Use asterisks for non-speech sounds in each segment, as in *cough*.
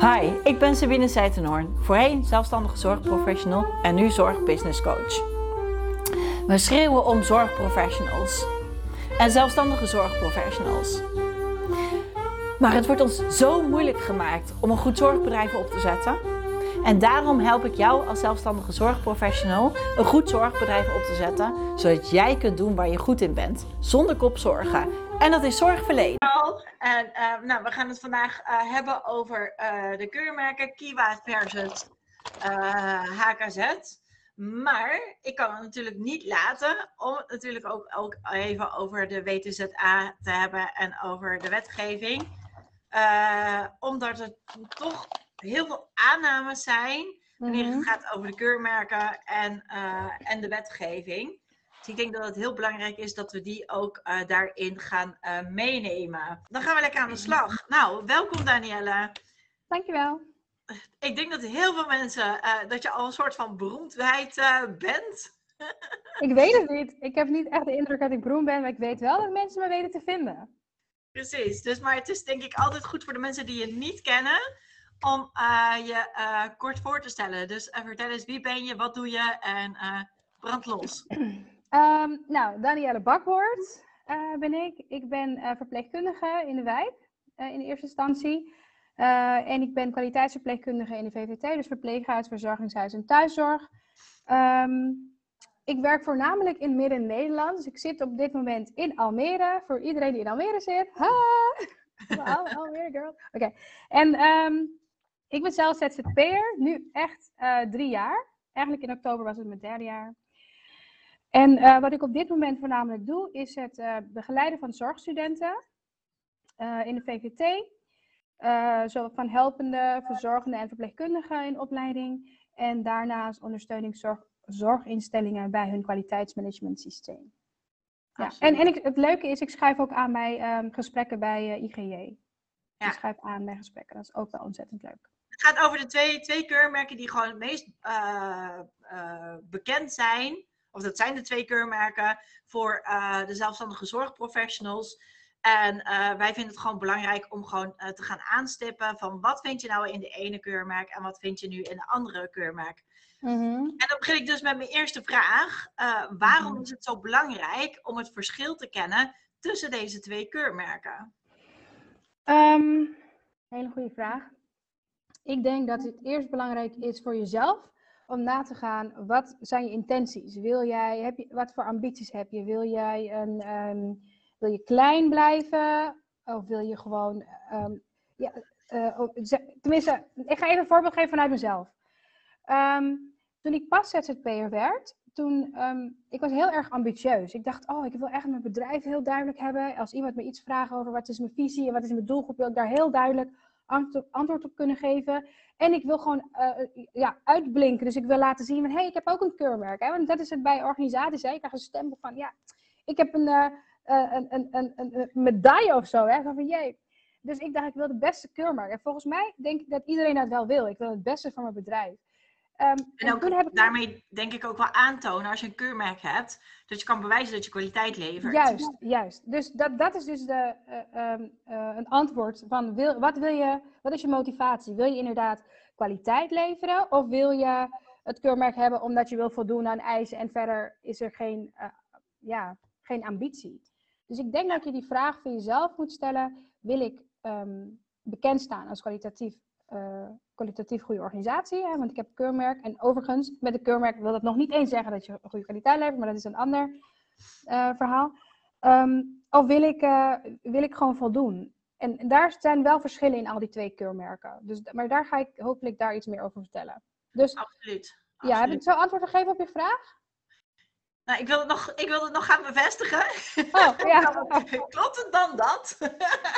Hi, ik ben Sabine Seitenhoorn, voorheen zelfstandige zorgprofessional en nu zorgbusinesscoach. We schreeuwen om zorgprofessionals en zelfstandige zorgprofessionals. Maar het wordt ons zo moeilijk gemaakt om een goed zorgbedrijf op te zetten. En daarom help ik jou als zelfstandige zorgprofessional een goed zorgbedrijf op te zetten, zodat jij kunt doen waar je goed in bent, zonder kopzorgen. En dat is zorgverlenen. En uh, nou, we gaan het vandaag uh, hebben over uh, de keurmerken Kiwa versus HKZ. Maar ik kan het natuurlijk niet laten om het natuurlijk ook, ook even over de WTZA te hebben en over de wetgeving. omdat er toch heel veel aannames zijn wanneer het gaat over de keurmerken en, en de wetgeving. Ik denk dat het heel belangrijk is dat we die ook uh, daarin gaan uh, meenemen. Dan gaan we lekker aan de slag. Nou, welkom Danielle. Dankjewel. Ik denk dat heel veel mensen, uh, dat je al een soort van beroemdheid bent. *laughs* ik weet het niet. Ik heb niet echt de indruk dat ik beroemd ben, maar ik weet wel dat mensen me weten te vinden. Precies. Dus, maar het is denk ik altijd goed voor de mensen die je niet kennen, om je kort voor te stellen. Dus vertel eens, wie ben je, wat doe je en brand los. *clears throat* Um, nou, Danielle Bakwoord uh, ben ik. Ik ben uh, verpleegkundige in de wijk uh, in eerste instantie. en ik ben kwaliteitsverpleegkundige in de VVT, dus verpleeghuis, verzorgingshuis en thuiszorg. Um, ik werk voornamelijk in Midden-Nederland. Dus ik zit op dit moment in Almere. Voor iedereen die in Almere zit. Ha! Wow, Almere girl. Oké. En um, ik ben zelf ZZP'er. Nu echt drie jaar. Eigenlijk in oktober was het mijn derde jaar. En uh, wat ik op dit moment voornamelijk doe, is het uh, begeleiden van zorgstudenten uh, in de VVT. zo van helpende, verzorgende en verpleegkundigen in opleiding. En daarnaast ondersteuning zorg, zorginstellingen bij hun kwaliteitsmanagement systeem. Ja. En, en ik, het leuke is, ik schrijf ook aan bij um, gesprekken bij IGJ. Ja. Ik schrijf aan bij gesprekken, dat is ook wel ontzettend leuk. Het gaat over de twee, twee keurmerken die gewoon het meest bekend zijn of dat zijn de twee keurmerken voor uh, de zelfstandige zorgprofessionals. En uh, wij vinden het gewoon belangrijk om gewoon uh, te gaan aanstippen van wat vind je nou in de ene keurmerk en wat vind je nu in de andere keurmerk. Mm -hmm. En dan begin ik dus met mijn eerste vraag. waarom mm -hmm. is het zo belangrijk om het verschil te kennen tussen deze twee keurmerken? Um, hele goede vraag. Ik denk dat het eerst belangrijk is voor jezelf om na te gaan, wat zijn je intenties? Wil jij, heb je, wat voor ambities heb je? Wil jij een, um, wil je klein blijven? Of wil je gewoon, um, ja, uh, tenminste, ik ga even een voorbeeld geven vanuit mezelf. Um, toen ik pas ZZP'er werd, toen, ik was heel erg ambitieus. Ik dacht, oh, ik wil echt mijn bedrijf heel duidelijk hebben. Als iemand me iets vraagt over wat is mijn visie en wat is mijn doelgroep, wil ik daar heel duidelijk antwoord op kunnen geven. En ik wil gewoon uh, ja, uitblinken. Dus ik wil laten zien van, hé, hey, ik heb ook een keurmerk. Hè? Want dat is het bij organisaties. Hè? Ik krijg een stempel van, ja, ik heb een, uh, een, een, een, een, medaille of zo. Hè? Van, jee. Dus ik dacht, ik wil de beste keurmerk. En volgens mij denk ik dat iedereen dat wel wil. Ik wil het beste van mijn bedrijf. Um, en, ook heb ik... daarmee denk ik ook wel aantonen als je een keurmerk hebt, dat je kan bewijzen dat je kwaliteit levert. Juist, juist. Dus dat, dat is dus de, uh, um, uh, een antwoord van wil, wat wil je, wat is je motivatie? Wil je inderdaad kwaliteit leveren of wil je het keurmerk hebben omdat je wil voldoen aan eisen en verder is er geen, uh, ja, geen ambitie? Dus ik denk dat je die vraag voor jezelf moet stellen: wil ik um, bekend staan als kwalitatief uh, kwalitatief goede organisatie. Hè, want ik heb een keurmerk. En overigens, met een keurmerk wil dat nog niet eens zeggen dat je een goede kwaliteit levert, maar dat is een ander uh, verhaal. Um, of wil ik, uh, wil ik gewoon voldoen? En daar zijn wel verschillen in al die twee keurmerken. Dus, maar daar ga ik hopelijk daar iets meer over vertellen. Dus, Absoluut. Ja, heb ik zo antwoord gegeven op je vraag? Nou, ik wil het nog, ik wil het nog gaan bevestigen. Oh, ja. *laughs* Klopt het dan dat?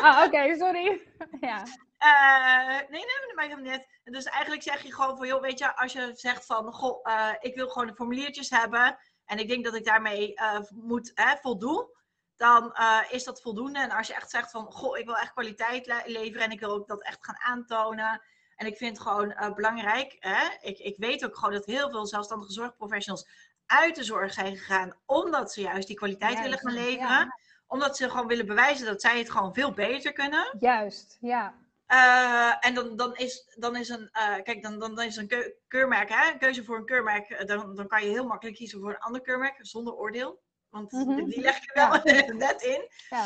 Ah, oké, okay, sorry. *laughs* ja. Uh, nee, nee, dat maakt hem net. Dus eigenlijk zeg je gewoon van, joh, weet je, als je zegt van, goh, uh, ik wil gewoon de formuliertjes hebben en ik denk dat ik daarmee uh, moet hè, voldoen, dan is dat voldoende. En als je echt zegt van, goh, ik wil echt kwaliteit le leveren en ik wil ook dat echt gaan aantonen. En ik vind het gewoon belangrijk, hè? Ik, ik weet ook gewoon dat heel veel zelfstandige zorgprofessionals uit de zorg zijn gegaan, omdat ze juist die kwaliteit ja, willen gaan leveren. Ja. Omdat ze gewoon willen bewijzen dat zij het gewoon veel beter kunnen. Juist, ja. Eh, en dan, dan, is, dan is een, uh, kijk, dan, dan, is een keu keurmerk, hè? een keuze voor een keurmerk, eh, dan, dan kan je heel makkelijk kiezen voor een ander keurmerk zonder oordeel. Want mm -hmm. die leg je wel ja. *laughs* net in. Ja.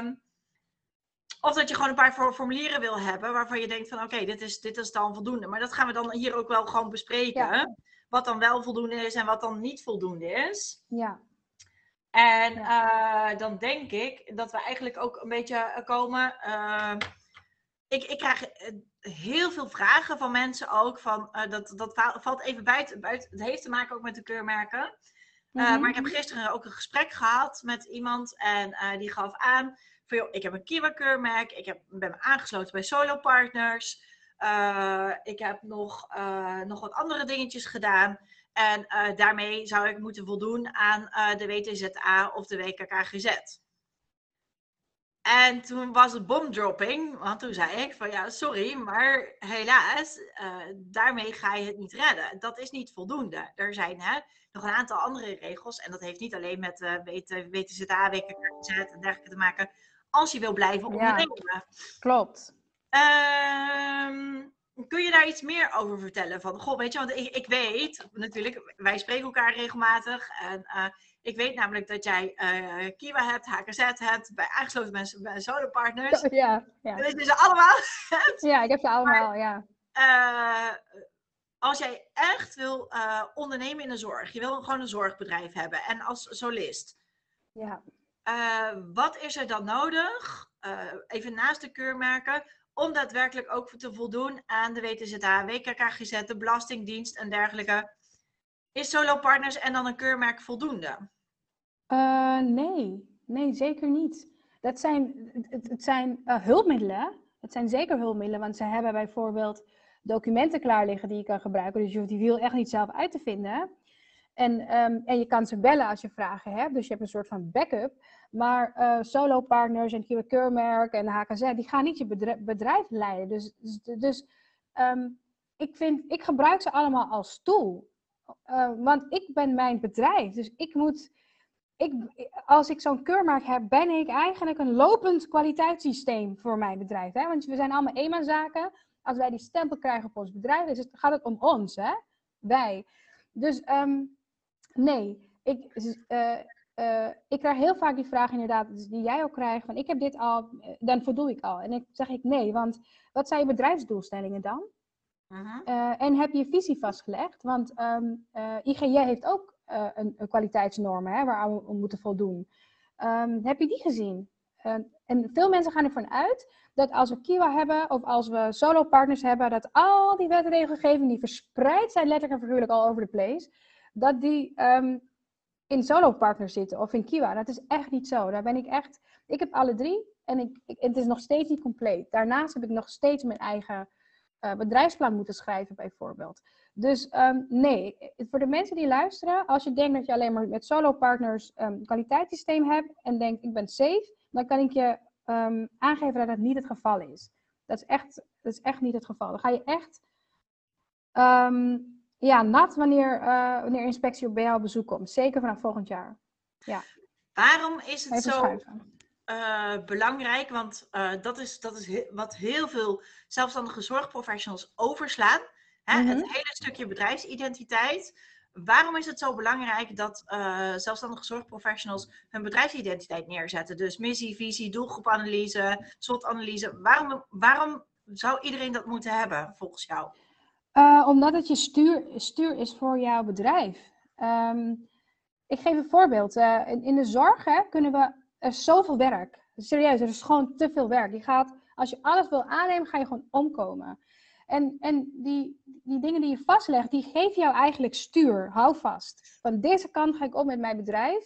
Uh, of dat je gewoon een paar formulieren wil hebben waarvan je denkt van oké, okay, dit, is, dit is dan voldoende. Maar dat gaan we dan hier ook wel gewoon bespreken. Ja. Wat dan wel voldoende is en wat dan niet voldoende is. Ja. En uh, dan denk ik dat we eigenlijk ook een beetje komen. Uh, ik, ik krijg heel veel vragen van mensen ook. Van, uh, dat, dat valt even buiten, buiten. Het heeft te maken ook met de keurmerken. Mm -hmm. Maar ik heb gisteren ook een gesprek gehad met iemand. En die gaf aan. Van, joh, ik heb een Kiwa keurmerk. Ik heb, ben me aangesloten bij Solo Partners. ik heb nog, nog wat andere dingetjes gedaan. En uh, daarmee zou ik moeten voldoen aan uh, de WTZA of de WKKGZ. En toen was het bomdropping, want toen zei ik van ja, sorry, maar helaas, uh, daarmee ga je het niet redden. Dat is niet voldoende. Er zijn hè, nog een aantal andere regels en dat heeft niet alleen met uh, WTZA, WKKGZ en dergelijke te maken, als je wil blijven ondernemen. Ja, klopt. Ehm, Kun je daar iets meer over vertellen? Van, goh, weet je, want ik, ik weet natuurlijk, wij spreken elkaar regelmatig. En uh, ik weet namelijk dat jij uh, Kiwa hebt, HKZ hebt, bij aangesloten mensen bij solo partners. Ja, ja. Dat je ze allemaal *laughs* hebt. Ja, ik heb ze allemaal, maar, ja. Uh, als jij echt wil ondernemen in de zorg, je wil gewoon een zorgbedrijf hebben en als solist. Ja. wat is er dan nodig, even naast de keurmerken, om daadwerkelijk ook te voldoen aan de WTZA, WKKGZ, de Belastingdienst en dergelijke. Is Solo Partners en dan een keurmerk voldoende? Uh, nee, nee, zeker niet. Dat zijn, het, het zijn uh, hulpmiddelen. Het zijn zeker hulpmiddelen, want ze hebben bijvoorbeeld documenten klaar liggen die je kan gebruiken. Dus je hoeft die wiel echt niet zelf uit te vinden. En, um, en je kan ze bellen als je vragen hebt. Dus je hebt een soort van backup. Maar uh, solo-partners en Kiwi Keurmerk en HKZ, die gaan niet je bedrijf, leiden. Dus, dus, dus um, ik, vind, ik gebruik ze allemaal als tool. Uh, want ik ben mijn bedrijf. Dus ik moet, ik, als ik zo'n keurmerk heb, ben ik eigenlijk een lopend kwaliteitssysteem voor mijn bedrijf. Hè? Want we zijn allemaal eenmanszaken. Als wij die stempel krijgen op ons bedrijf, is het, gaat het om ons, hè? wij. Dus um, nee, ik, uh, uh, ik krijg heel vaak die vraag inderdaad, dus die jij ook krijgt, van ik heb dit al, eh, dan voldoe ik al. En ik zeg ik nee, want wat zijn je bedrijfsdoelstellingen dan? Uh -huh. uh, en heb je visie vastgelegd? Want um, ehm, IGJ heeft ook een, een, kwaliteitsnorm hè, waar we moeten voldoen. Um, heb je die gezien? en veel mensen gaan ervan uit dat als we Kiwa hebben of als we solo partners hebben, dat al die wetregelgeving die verspreid zijn, letterlijk en figuurlijk al over de place, dat die um, in solo partners zitten of in Kiwa. Dat is echt niet zo. Daar ben ik echt. Ik heb alle drie en ik, het is nog steeds niet compleet. Daarnaast heb ik nog steeds mijn eigen uh, bedrijfsplan moeten schrijven, bijvoorbeeld. Dus um, nee, voor de mensen die luisteren, als je denkt dat je alleen maar met solo partners um, kwaliteitssysteem hebt en denkt ik ben safe, dan kan ik je aangeven dat dat niet het geval is. Dat is echt, dat is echt niet het geval. Dan ga je echt ja, nat wanneer, uh, wanneer inspectie op jou op bezoek komt. Zeker vanaf volgend jaar. Ja. Waarom is het zo uh, belangrijk? Want uh, dat is, dat is he wat heel veel zelfstandige zorgprofessionals overslaan. Hè? Mm -hmm. Het hele stukje bedrijfsidentiteit. Waarom is het zo belangrijk dat zelfstandige zorgprofessionals hun bedrijfsidentiteit neerzetten? Dus missie, visie, doelgroepanalyse, SWOT-analyse. Waarom, waarom zou iedereen dat moeten hebben volgens jou? Uh, omdat het je stuur, stuur is voor jouw bedrijf. Um, ik geef een voorbeeld. Uh, in, de zorg hè, kunnen we. Er zoveel werk. Serieus, er is gewoon te veel werk. Je gaat, als je alles wil aannemen, ga je gewoon omkomen. En, en die, die dingen die je vastlegt, die geven jou eigenlijk stuur. Hou vast. Van deze kant ga ik op met mijn bedrijf.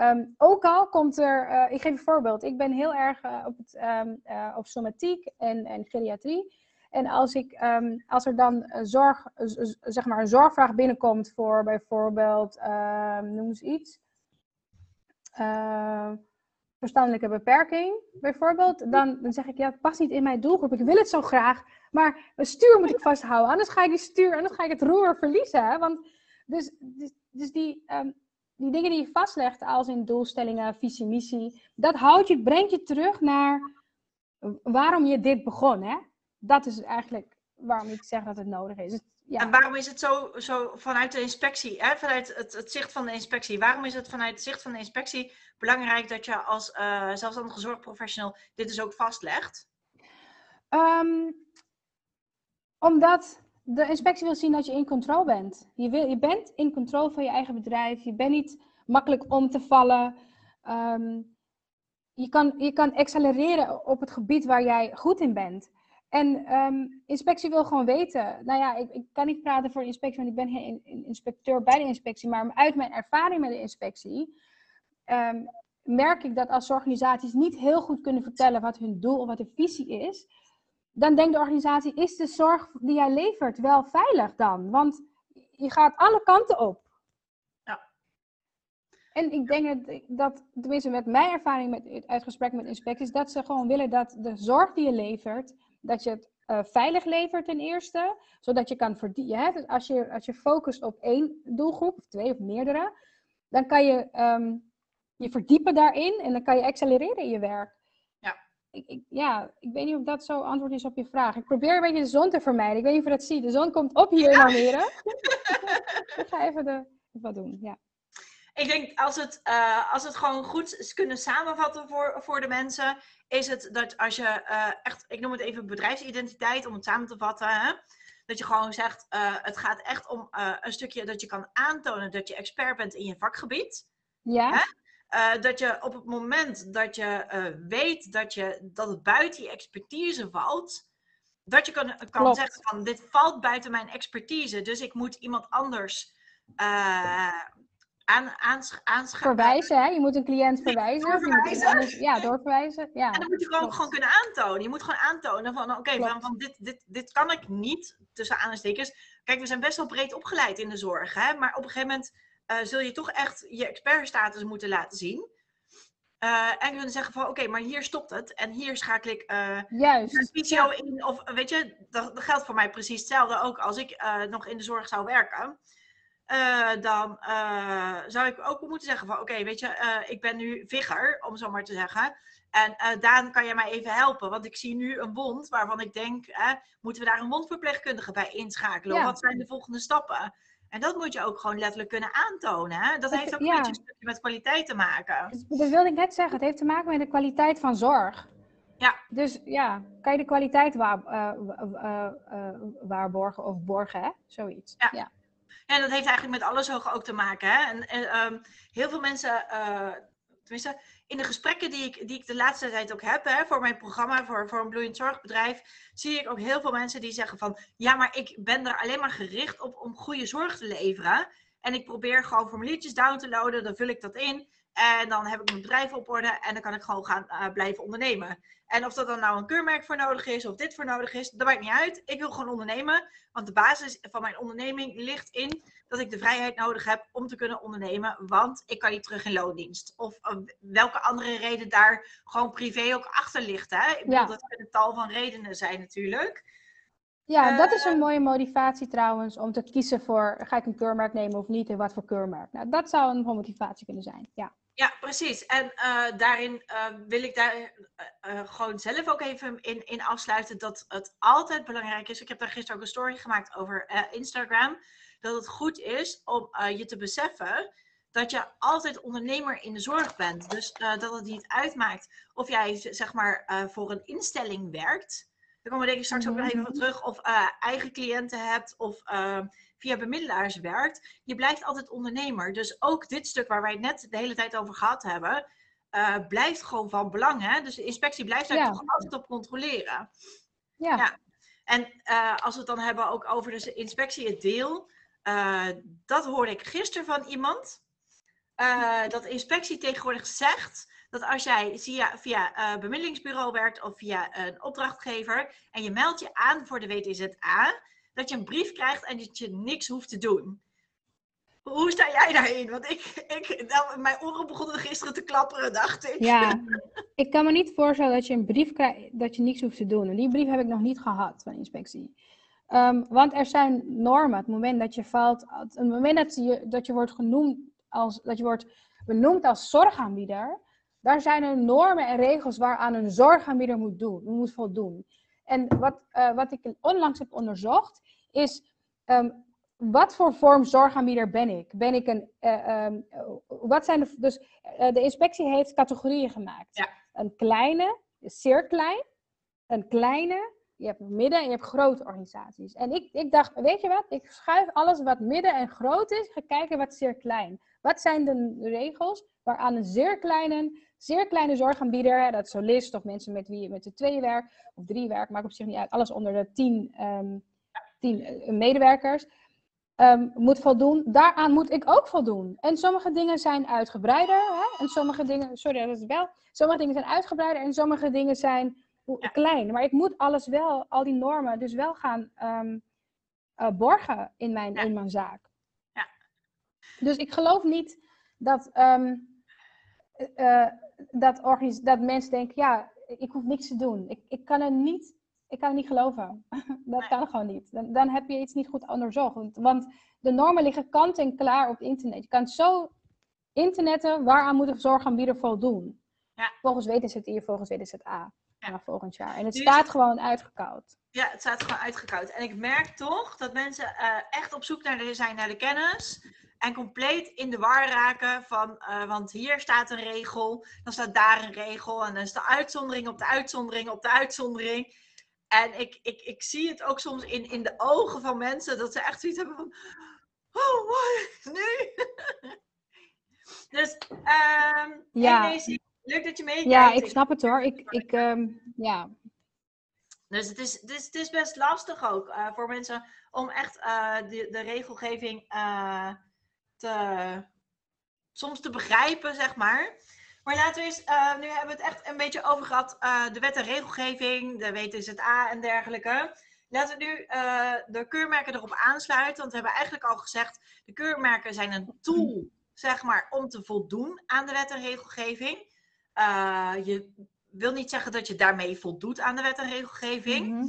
Um, ook al komt er, uh, ik geef een voorbeeld. Ik ben heel erg op, het, um, op somatiek en, en geriatrie. En als, ik, um, als er dan zorg, zeg maar een zorgvraag binnenkomt voor bijvoorbeeld, uh, noem eens iets, uh, verstandelijke beperking bijvoorbeeld, dan, dan zeg ik, ja, het past niet in mijn doelgroep, ik wil het zo graag, maar mijn stuur moet ik vasthouden, anders ga ik die stuur, anders ga ik het roer verliezen. Hè? Want, dus, dus, dus die, um, die dingen die je vastlegt als in doelstellingen, visie, missie, dat houdt je, brengt je terug naar waarom je dit begon, hè? Dat is eigenlijk waarom ik zeg dat het nodig is. Ja. En waarom is het zo, zo vanuit de inspectie, hè, vanuit het, het, zicht van de inspectie, waarom is het vanuit het zicht van de inspectie belangrijk dat je als uh, zelfstandige zorgprofessional dit dus ook vastlegt? Um, omdat de inspectie wil zien dat je in controle bent. Je, wil, je bent in controle van je eigen bedrijf. Je bent niet makkelijk om te vallen. Um, je, kan, je kan accelereren op het gebied waar jij goed in bent. En um, inspectie wil gewoon weten. Nou ja, ik, ik, kan niet praten voor de inspectie, want ik ben geen inspecteur bij de inspectie. Maar uit mijn ervaring met de inspectie um, merk ik dat als organisaties niet heel goed kunnen vertellen wat hun doel of wat de visie is, dan denkt de organisatie: is de zorg die jij levert wel veilig dan? Want je gaat alle kanten op. En ik denk dat, dat, tenminste met mijn ervaring met, uit gesprek met inspecties, dat ze gewoon willen dat de zorg die je levert, dat je het uh, veilig levert ten eerste, zodat je kan verdienen. Dus als je, als je focust op één doelgroep, of twee of meerdere, dan kan je um, je verdiepen daarin en dan kan je accelereren in je werk. Ja. Ik, ik, ja, ik weet niet of dat zo antwoord is op je vraag. Ik probeer een beetje de zon te vermijden. Ik weet niet of je dat ziet. De zon komt op hier in Almere. *laughs* ik ga even de, wat doen, ja. Ik denk als het, uh, als het gewoon goed is kunnen samenvatten voor, voor de mensen, is het dat als je uh, echt, ik noem het even bedrijfsidentiteit om het samen te vatten, hè? dat je gewoon zegt, uh, het gaat echt om een stukje dat je kan aantonen dat je expert bent in je vakgebied. Ja. Hè? dat je op het moment dat je weet dat, je, dat het buiten je expertise valt, dat je kan, kan zeggen van dit valt buiten mijn expertise, dus ik moet iemand anders aan, Verwijzen, hè? Je moet een cliënt verwijzen. Doorverwijzen. Anders, ja, doorverwijzen. Ja, en dan moet je gewoon, gewoon kunnen aantonen. Je moet gewoon aantonen van, oké, van, van, dit, dit, dit kan ik niet, tussen aanstekers. Kijk, we zijn best wel breed opgeleid in de zorg, hè? Maar op een gegeven moment uh, zul je toch echt je expertstatus moeten laten zien. Uh, en kunnen zeggen van, oké, maar hier stopt het. En hier schakel ik uh, Juist. in. Of weet je, dat, dat, geldt voor mij precies hetzelfde ook als ik nog in de zorg zou werken. Uh, dan uh, zou ik ook moeten zeggen van oké, weet je, uh, ik ben nu vigger, om zo maar te zeggen. En Daan, kan jij mij even helpen? Want ik zie nu een wond waarvan ik denk, moeten we daar een wondverpleegkundige bij inschakelen? Ja. Wat zijn de volgende stappen? En dat moet je ook gewoon letterlijk kunnen aantonen. Hè? Dat heeft ook ja. een beetje met kwaliteit te maken. Dat wilde ik net zeggen. Het heeft te maken met de kwaliteit van zorg. Ja. Dus ja, kan je de kwaliteit waar, waarborgen of borgen, hè? Zoiets. Ja. ja. En dat heeft eigenlijk met alle zorgen ook te maken. Hè? En, um, heel veel mensen, uh, tenminste, in de gesprekken die ik, die ik de laatste tijd ook heb hè, voor mijn programma, voor, voor een bloeiend zorgbedrijf, zie ik ook heel veel mensen die zeggen van, ja, maar ik ben er alleen maar gericht op om goede zorg te leveren. En ik probeer gewoon formuliertjes down te loaden, dan vul ik dat in. En dan heb ik mijn bedrijf op orde en dan kan ik gewoon gaan uh, blijven ondernemen. En of dat dan nou een keurmerk voor nodig is of dit voor nodig is, dat maakt niet uit. Ik wil gewoon ondernemen. Want de basis van mijn onderneming ligt in dat ik de vrijheid nodig heb om te kunnen ondernemen. Want ik kan niet terug in loondienst. Of uh, welke andere reden daar gewoon privé ook achter ligt. Hè? Ik bedoel, Ja. dat kunnen tal van redenen zijn natuurlijk. Ja, dat is Eh, een mooie motivatie trouwens, om te kiezen voor, ga ik een keurmerk nemen of niet en wat voor keurmerk. Nou, dat zou een motivatie kunnen zijn, ja. Ja, precies. En eh, daarin eh, wil ik daar eh, gewoon zelf ook even in, in afsluiten dat het altijd belangrijk is. Ik heb daar gisteren ook een story gemaakt over Instagram. Dat het goed is om je te beseffen dat je altijd ondernemer in de zorg bent. Dus dat het niet uitmaakt of jij zeg maar voor een instelling werkt. Daar komen we denk ik straks ook nog even Mhm. op terug. Of eigen cliënten hebt of via bemiddelaars werkt. Je blijft altijd ondernemer. Dus ook dit stuk waar wij het net de hele tijd over gehad hebben, eh, blijft gewoon van belang. Hè? Dus de inspectie blijft daar Ja. toch altijd op controleren. Ja, Ja. En eh, als we het dan hebben ook over de inspectie, het deel. eh, dat hoorde ik gisteren van iemand. dat de inspectie tegenwoordig zegt dat als jij via, via bemiddelingsbureau werkt of via een opdrachtgever en je meldt je aan voor de WTZA, dat je een brief krijgt en dat je niks hoeft te doen. Hoe sta jij daarin? Want ik, ik nou, mijn oren begonnen gisteren te klapperen, dacht ik. ja. *laughs* Ik kan me niet voorstellen dat je een brief krijgt, dat je niks hoeft te doen. En die brief heb ik nog niet gehad van inspectie. Ehm, want er zijn normen. Het moment dat je valt, het moment dat je, dat je wordt genoemd als, dat je wordt benoemd als zorgaanbieder, daar zijn er normen en regels waaraan een zorgaanbieder moet, doen, moet voldoen. En wat, uh, wat ik onlangs heb onderzocht, is um, wat voor vorm zorgaanbieder ben ik? Ben ik een. Uh, um, wat zijn de. Dus uh, de inspectie heeft categorieën gemaakt: ja. een kleine, zeer klein, een kleine, je hebt midden en je hebt grote organisaties. En ik, ik dacht, weet je wat, ik schuif alles wat midden en groot is, ga kijken wat zeer klein. Wat zijn de regels waaraan een zeer kleine, zeer kleine zorgaanbieder, dat is solist of mensen met wie je met de twee werkt, of drie werkt, maakt op zich niet uit, alles onder de tien, um, uh, medewerkers, um, moet voldoen. Daaraan moet ik ook voldoen. En sommige dingen zijn uitgebreider, hè? en sommige dingen, sorry dat is wel, sommige dingen zijn uitgebreider en sommige dingen zijn ja. klein. Maar ik moet alles wel, al die normen, dus wel gaan um, uh, borgen in mijn, Ja. in mijn zaak. Ja. Dus ik geloof niet dat, um, uh, dat, dat mensen denken, ja, ik hoef niks te doen. Ik, ik kan er niet, ik kan het niet geloven. *laughs* dat kan gewoon niet. Dan, dan heb je iets niet goed onderzocht. Want, want de normen liggen kant en klaar op internet. Je kan zo internetten waaraan moet een zorgaanbieder voldoen. Ja. Volgens WTZI, volgens WTZA. Ja. Ja. volgend jaar. En het Nu is staat het- gewoon uitgekoud. Ja, het staat gewoon uitgekoud. En ik merk toch dat mensen eh, echt op zoek naar de, zijn naar de kennis. En compleet in de war raken van, eh, want hier staat een regel, dan staat daar een regel. En dan is de uitzondering op de uitzondering op de uitzondering. En ik, ik, ik zie het ook soms in, in de ogen van mensen dat ze echt zoiets hebben van, oh, wat, nu? *laughs* dus, ehm Ja. leuk dat je meekijkt. Ja, ik snap het hoor. Ik, ik, ehm, ja. Dus het is, het is, het is best lastig ook eh, voor mensen om echt eh, de, de regelgeving eh, te, soms te begrijpen, zeg maar. Maar laten we eens, eh, nu hebben we het echt een beetje over gehad, eh, de wet en regelgeving, de WTZA en dergelijke. Laten we nu eh, de keurmerken erop aansluiten, want we hebben eigenlijk al gezegd, de keurmerken zijn een tool, zeg maar, om te voldoen aan de wet en regelgeving. Je wil niet zeggen dat je daarmee voldoet aan de wet en regelgeving. Mhm.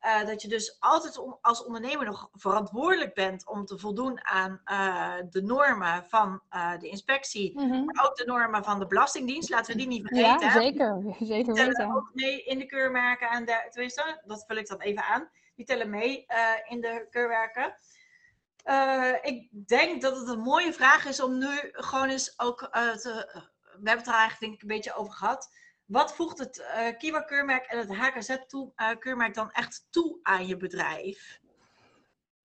Eh, dat je dus altijd als ondernemer nog verantwoordelijk bent om te voldoen aan eh, de normen van eh, de inspectie, Mhm. maar ook de normen van de Belastingdienst. Laten we die niet vergeten. Ja, zeker. Zeker Die *laughs* tellen ook mee in de keurmerken. En de, tenminste, dat vul ik dan even aan. Die tellen mee in de keurwerken. Ik denk dat het een mooie vraag is om nu gewoon eens ook te. We hebben het er eigenlijk denk ik een beetje over gehad. Wat voegt het eh Kiwa-keurmerk en het HKZ-keurmerk dan echt toe aan je bedrijf?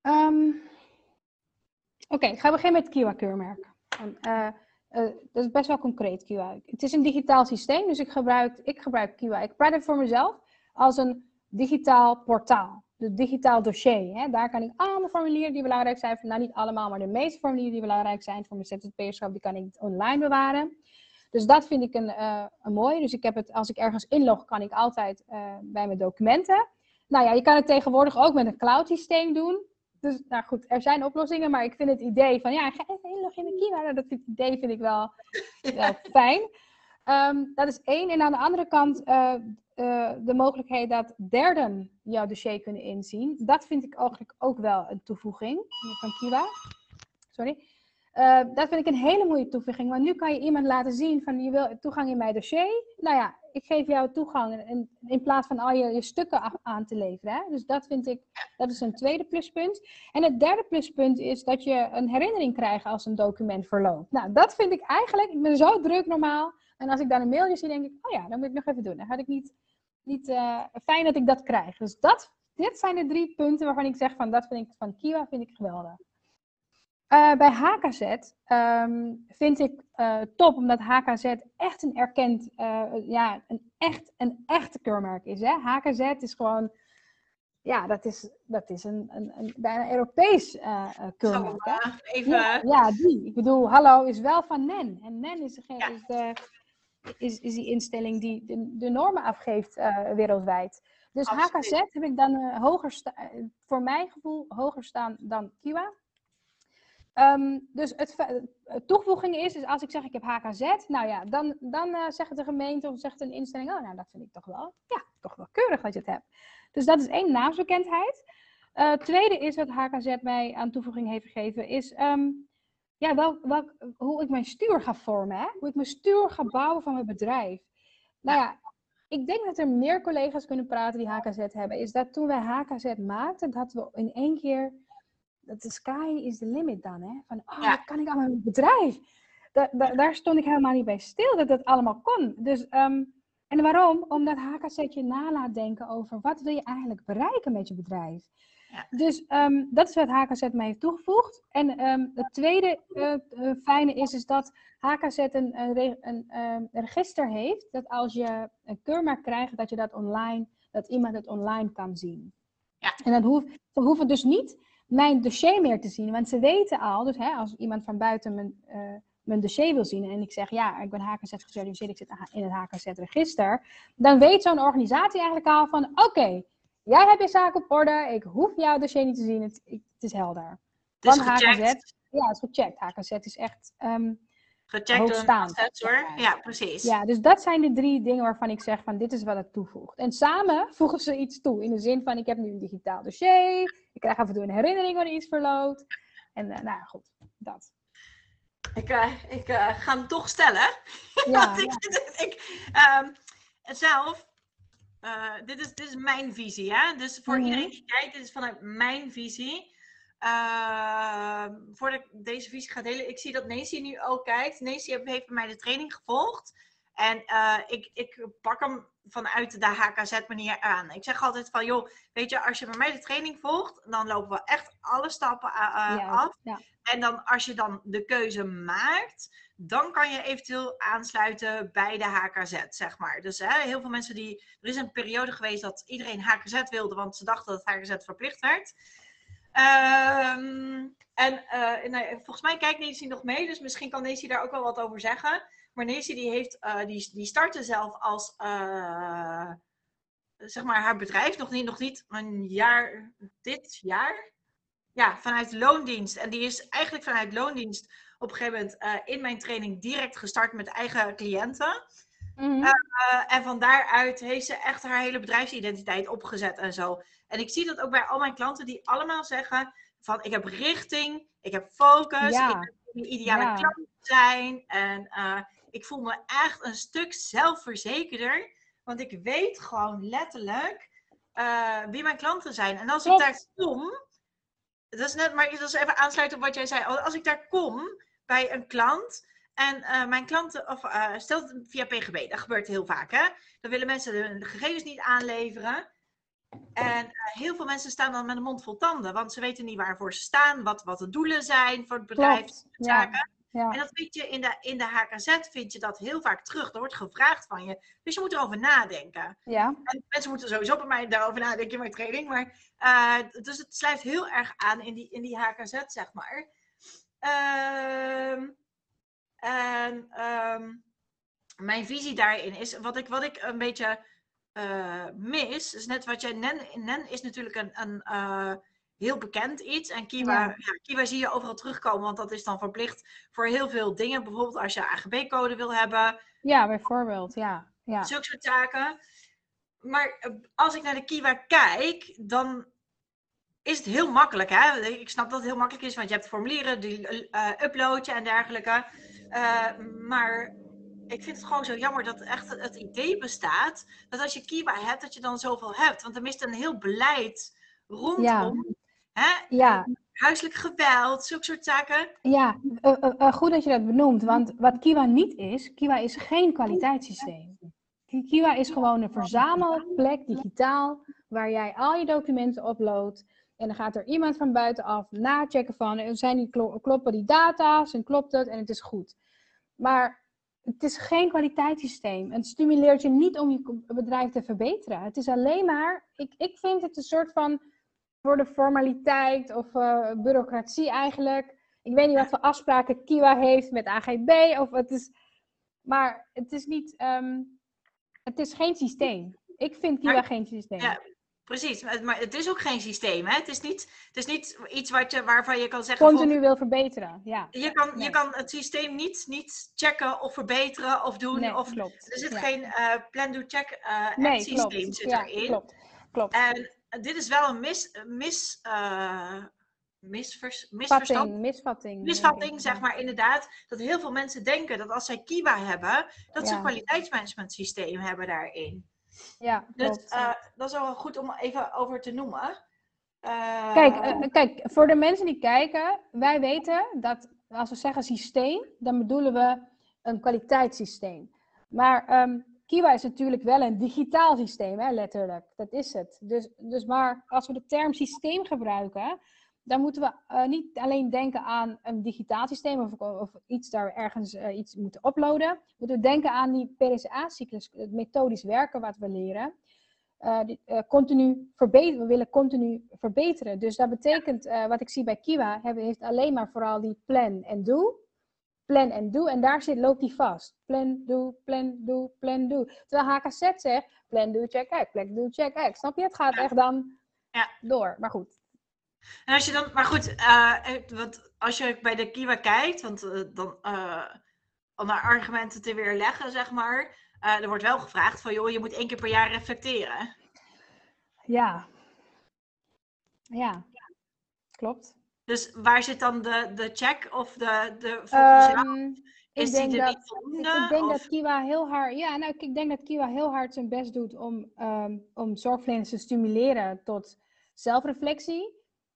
Ehm, Oké, ik ga beginnen met het Kiwa-keurmerk. Eh, eh, dat is best wel concreet, Kiwa. Het is een digitaal systeem, dus ik gebruik, ik gebruik Kiwa. Ik praat het voor mezelf als een digitaal portaal. De digitaal dossier. Hè? Daar kan ik allemaal formulieren die belangrijk zijn. Nou, niet allemaal, maar de meeste formulieren die belangrijk zijn voor mijn ZZP-schap, die kan ik online bewaren. Dus dat vind ik een, eh, een mooie. Dus ik heb het, als ik ergens inlog, kan ik altijd eh, bij mijn documenten. Nou ja, je kan het tegenwoordig ook met een cloud systeem doen. Dus nou goed, er zijn oplossingen, maar ik vind het idee van ja, ga even inloggen in mijn Kiwa. Dat idee vind ik wel, *laughs* wel fijn. Ehm, dat is één. En aan de andere kant eh, de mogelijkheid dat derden jouw dossier kunnen inzien. Dat vind ik eigenlijk ook wel een toevoeging van Kiwa. Sorry. Eh, dat vind ik een hele mooie toevoeging, want nu kan je iemand laten zien van je wil toegang in mijn dossier. Nou ja, ik geef jou toegang in, in plaats van al je, je stukken aan te leveren. Hè? Dus dat vind ik, dat is een tweede pluspunt. En het derde pluspunt is dat je een herinnering krijgt als een document verloopt. Nou, dat vind ik eigenlijk, ik ben zo druk normaal. En als ik dan een mailje zie, denk ik, oh ja, dat moet ik nog even doen. Dan had ik niet, niet eh, fijn dat ik dat krijg. Dus dat, dit zijn de drie punten waarvan ik zeg van, dat vind ik van Kiwa vind ik geweldig. Eh, bij HKZ ehm, vind ik eh, top, omdat HKZ echt een erkend, eh, ja, een echt, een echte keurmerk is. Hè? HKZ is gewoon, ja, dat is, dat is een, een, een bijna Europees keurmerk. Hè? even. Ja, ja, die. Ik bedoel, hallo is wel van NEN. En NEN is, degene, Ja. is, de, is, is die instelling die de, de normen afgeeft wereldwijd. Dus Absoluut. HKZ heb ik dan hoger sta- voor mijn gevoel hoger staan dan Kiwa. Ehm, dus het, toevoeging is, is als ik zeg ik heb HKZ, nou ja, dan, dan eh, zegt de gemeente of zegt een instelling, oh nou dat vind ik toch wel, ja, toch wel keurig dat je het hebt. Dus dat is één naamsbekendheid. Eh tweede is wat HKZ mij aan toevoeging heeft gegeven, is ehm, ja, wel, wel, hoe ik mijn stuur ga vormen, hè? hoe ik mijn stuur ga bouwen van mijn bedrijf. Nou ja, ik denk dat er meer collega's kunnen praten die HKZ hebben. Is dat toen wij HKZ maakten, dat we in één keer, dat de sky is the limit dan, hè? Van, oh, Ja. kan ik aan mijn bedrijf? Da- da- daar stond ik helemaal niet bij stil dat dat allemaal kon. Dus, ehm, en waarom? Omdat HKZ je na laat denken over wat wil je eigenlijk bereiken met je bedrijf. Ja. Dus ehm, dat is wat HKZ mij heeft toegevoegd. En ehm, het tweede eh, eh, fijne is, is dat HKZ een, een, re- een register heeft. Dat als je een keurmerk krijgt, dat je dat online, dat iemand het online kan zien. Ja. En dan hoeft, ze hoeven dus niet mijn dossier meer te zien. Want ze weten al, dus hè, als iemand van buiten mijn, eh, mijn dossier wil zien en ik zeg ja, ik ben HKZ gecertificeerd, ik zit in het HKZ-register, dan weet zo'n organisatie eigenlijk al van oké, jij hebt je zaak op orde, ik hoef jouw dossier niet te zien, het, het is helder. Het is Want gecheckt, HKZ, ja, het is gecheckt. HKZ is echt, ehm, gecheckt door assessor. Ja, precies. ja, dus dat zijn de drie dingen waarvan ik zeg van dit is wat het toevoegt. En samen *laughs* voegen ze iets toe, in de zin van ik heb nu een digitaal dossier, ik krijg af en toe een herinnering wanneer iets verloopt. En eh, nou ja, goed, dat. Ik, eh, ik eh, ga hem toch stellen. *laughs* Ja, Want ik, ik, ehm, zelf, dit, is, dit is mijn visie. Hè? Dus voor Mhm. iedereen die kijkt, dit is vanuit mijn visie. Ehm, voordat ik deze visie ga delen, ik zie dat Nancy nu ook kijkt. Nancy heeft bij mij de training gevolgd. En eh, ik, ik pak hem vanuit de HKZ-manier aan. Ik zeg altijd van, joh, weet je, als je bij mij de training volgt, dan lopen we echt alle stappen eh, ja, af. ja. En dan als je dan de keuze maakt, dan kan je eventueel aansluiten bij de HKZ, zeg maar. Dus hè, heel veel mensen die... Er is een periode geweest dat iedereen HKZ wilde, want ze dachten dat HKZ verplicht werd. Ehm, en eh, nou, volgens mij kijkt Nancy nog mee, dus misschien kan Nancy daar ook wel wat over zeggen. Maar Nancy die, heeft, eh, die, die startte zelf als... eh, zeg maar haar bedrijf, nog niet, nog niet een jaar, dit jaar, ja, vanuit loondienst. En die is eigenlijk vanuit loondienst op een gegeven moment eh, in mijn training direct gestart met eigen cliënten. Mhm. Eh, en van daaruit heeft ze echt haar hele bedrijfsidentiteit opgezet en zo. En ik zie dat ook bij al mijn klanten die allemaal zeggen van ik heb richting, ik heb focus, Ja. ik heb een ideale Ja. klant zijn. En eh, ik voel me echt een stuk zelfverzekerder. Want ik weet gewoon letterlijk eh, wie mijn klanten zijn. En als Klopt. ik daar kom, dat is net, maar dat is even aansluiten op wat jij zei. Als ik daar kom bij een klant en eh, mijn klanten, of eh stel het via PGB, dat gebeurt heel vaak, hè? Dan willen mensen de, de gegevens niet aanleveren. En eh, heel veel mensen staan dan met een mond vol tanden, want ze weten niet waarvoor ze staan, wat, wat de doelen zijn voor het bedrijf, Klopt. Ja, zaken. En dat vind je in de, in de HKZ vind je dat heel vaak terug. Er wordt gevraagd van je. Dus je moet erover nadenken. ja, En mensen moeten sowieso bij mij daarover nadenken in mijn training. Maar, eh, dus het sluit heel erg aan in die, in die HKZ, zeg maar. Ehm, en ehm, mijn visie daarin is, wat ik, wat ik een beetje eh, mis, is net wat jij, Nen, Nen is natuurlijk een, een eh, heel bekend iets. En Kiwa, Ja. ja, Kiwa zie je overal terugkomen, want dat is dan verplicht voor heel veel dingen. Bijvoorbeeld als je AGB-code wil hebben, ja, bijvoorbeeld, ja. ja. zulke soort zaken. Maar eh, als ik naar de Kiwa kijk, dan is het heel makkelijk. Hè? Ik snap dat het heel makkelijk is, want je hebt formulieren, die eh, upload je en dergelijke. Maar ik vind het gewoon zo jammer dat echt het, idee bestaat dat als je Kiwa hebt, dat je dan zoveel hebt. Want er mist een heel beleid rondom. Hè? Ja, Huiselijk geweld, zulke soort zaken. Ja, eh, eh, eh, goed dat je dat benoemt, want wat Kiwa niet is, Kiwa is geen kwaliteitssysteem. Ki- Kiwa is gewoon een verzamelplek digitaal waar jij al je documenten uploadt en dan gaat er iemand van buitenaf nachecken van zijn die, klo- kloppen die data's en klopt het en het is goed. Maar het is geen kwaliteitssysteem. Het stimuleert je niet om je bedrijf te verbeteren. Het is alleen maar, ik, ik vind het een soort van voor de formaliteit of eh, bureaucratie eigenlijk. Ik weet niet wat voor afspraken Kiwa heeft met AGB. Of het is, maar het is niet. ehm, het is geen systeem. Ik vind Kiwa Maar- geen systeem. Ja, precies. Maar, het is ook geen systeem. Hè? Het, is niet, het is niet iets wat je, waarvan je kan zeggen. Continu wil verbeteren. Ja. Je kan, Nee. je kan het systeem niet, niet checken of verbeteren of doen. Nee, of, klopt. er zit Ja. geen eh, plan-do-check eh Nee, systeem klopt. zit Ja, erin. klopt. Klopt. En dit is wel een mis, mis, eh, misvers, misverstand. Vatting, misvatting. Misvatting, zeg maar inderdaad, dat heel veel mensen denken dat als zij Kiwa hebben, dat ze een kwaliteitsmanagement systeem hebben daarin. Ja, Dus dat is wel goed om even over te noemen. Eh, Kijk, eh, kijk, voor de mensen die kijken, wij weten dat als we zeggen systeem, dan bedoelen we een kwaliteitssysteem. Maar ehm, Kiwa is natuurlijk wel een digitaal systeem, hè, letterlijk. Dat is het. Dus, dus maar als we de term systeem gebruiken, dan moeten we eh, niet alleen denken aan een digitaal systeem of, of iets daar ergens eh, iets moeten uploaden. We moeten denken aan die PDCA-cyclus, het methodisch werken wat we leren. Die, eh, continu verbeteren. We willen continu verbeteren. Dus dat betekent, wat ik zie bij Kiwa, hebben, heeft alleen maar vooral die plan en do. Plan en do. En daar zit, loopt die vast. Plan, do, plan, do, plan, do. Terwijl HKZ zegt, plan, do, check, act. Plan, do, check, act. Snap je? Het gaat echt dan Ja. door. Maar goed. En als je dan, maar goed, eh, eh, want als je bij de Kiwa kijkt, want eh, dan, eh, om naar argumenten te weerleggen, zeg maar, er wordt wel gevraagd van, joh, je moet één keer per jaar reflecteren. Ja. Ja. Klopt. Dus waar zit dan de, de check of de, de Ehm, is ik die er dat, niet voldoende? ik denk of- dat Kiwa heel hard, ja, nou, ik- denk dat Kiwa heel hard zijn best doet om, ehm, om zorgverleners te stimuleren tot zelfreflectie.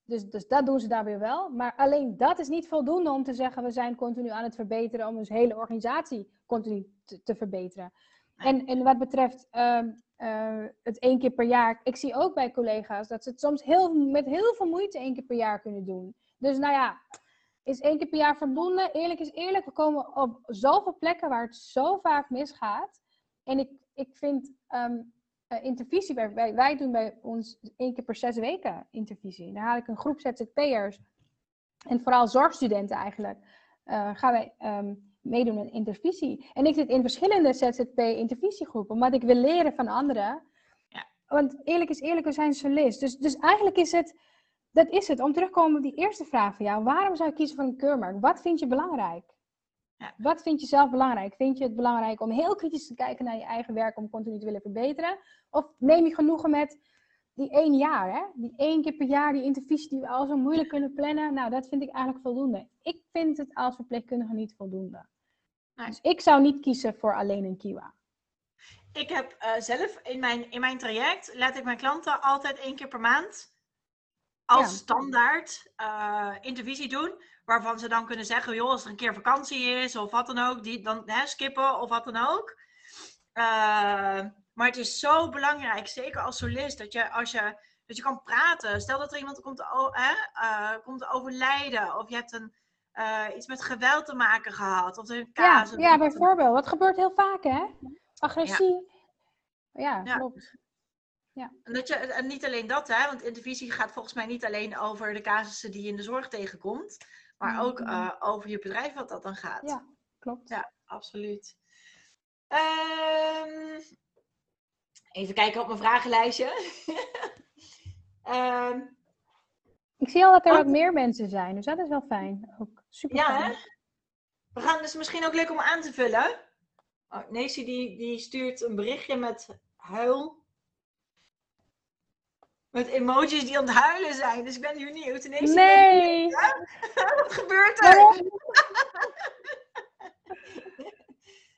Dus, dus dat doen ze daar weer wel. Maar alleen dat is niet voldoende om te zeggen we zijn continu aan het verbeteren om onze hele organisatie continu te, te verbeteren. En, en wat betreft ehm, eh, het één keer per jaar, ik zie ook bij collega's dat ze het soms heel, met heel veel moeite één keer per jaar kunnen doen. Dus nou ja, is één keer per jaar voldoende? Eerlijk is eerlijk, we komen op zoveel plekken waar het zo vaak misgaat. En ik, ik vind ehm, eh, intervisie, wij, wij, wij doen bij ons één keer per zes weken intervisie. Dan haal ik een groep ZZP'ers en vooral zorgstudenten eigenlijk, eh, gaan wij ehm, meedoen aan intervisie. En ik zit in verschillende ZZP-intervisiegroepen, omdat ik wil leren van anderen. Ja. Want eerlijk is eerlijk, we zijn solist. Dus, dus eigenlijk is het, dat is het. Om terug te komen op die eerste vraag van jou. Waarom zou je kiezen voor een keurmerk? Wat vind je belangrijk? Ja. Wat vind je zelf belangrijk? Vind je het belangrijk om heel kritisch te kijken naar je eigen werk om continu te willen verbeteren? Of neem je genoegen met die één jaar, hè? Die één keer per jaar, die intervisie die we al zo moeilijk kunnen plannen. Nou, dat vind ik eigenlijk voldoende. Ik vind het als verpleegkundige niet voldoende. Nee. Dus ik zou niet kiezen voor alleen een Kiwa. Ik heb eh, zelf in mijn, in mijn traject, laat ik mijn klanten altijd één keer per maand als Ja. standaard eh, intervisie doen. Waarvan ze dan kunnen zeggen, joh, als er een keer vakantie is of wat dan ook, die dan hè, skippen of wat dan ook. Eh, maar het is zo belangrijk, zeker als solist, dat je als je, dat je kan praten. Stel dat er iemand komt hè, eh, komt overlijden of je hebt een, eh, iets met geweld te maken gehad. Of een Ja, casus. ja, bijvoorbeeld. Dat gebeurt heel vaak, hè? Agressie. Ja, Ja. klopt. En, dat je, en niet alleen dat, hè, want intervisie gaat volgens mij niet alleen over de casussen die je in de zorg tegenkomt, maar ook Mhm. eh, over je bedrijf wat dat dan gaat. Ja, klopt. Ja, absoluut. Ehm, even kijken op mijn vragenlijstje. *laughs* Ehm, Ik zie al dat er Oh. wat meer mensen zijn, dus dat is wel fijn. Ook super ja, fijn. hè? We gaan dus misschien ook leuk om aan te vullen. Oh, Nancy die, die stuurt een berichtje met huil. Met emojis die aan het huilen zijn. Dus ik ben benieuwd. Nee! *laughs* Wat gebeurt er? *laughs*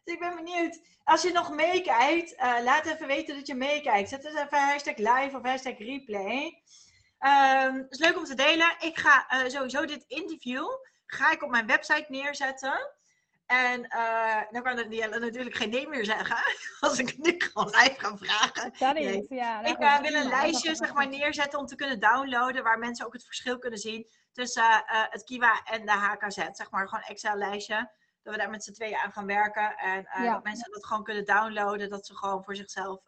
Dus ik ben benieuwd. Als je nog meekijkt, eh, laat even weten dat je meekijkt. Zet eens even hashtag live of hashtag replay. Ehm, het is leuk om te delen. Ik ga eh, sowieso dit interview ga ik op mijn website neerzetten. En eh dan kan Danielle natuurlijk geen nee meer zeggen. *laughs* Als ik nu *laughs* gewoon live ga vragen. Dat Nee. is, ja. dat Ik eh, wil een lijstje zeg maar, neerzetten om te kunnen downloaden. Waar mensen ook het verschil kunnen zien tussen eh, het Kiwa en de HKZ. Zeg maar gewoon Excel-lijstje. Dat we daar met z'n tweeën aan gaan werken. En Ja. dat mensen dat gewoon kunnen downloaden. Dat ze gewoon voor zichzelf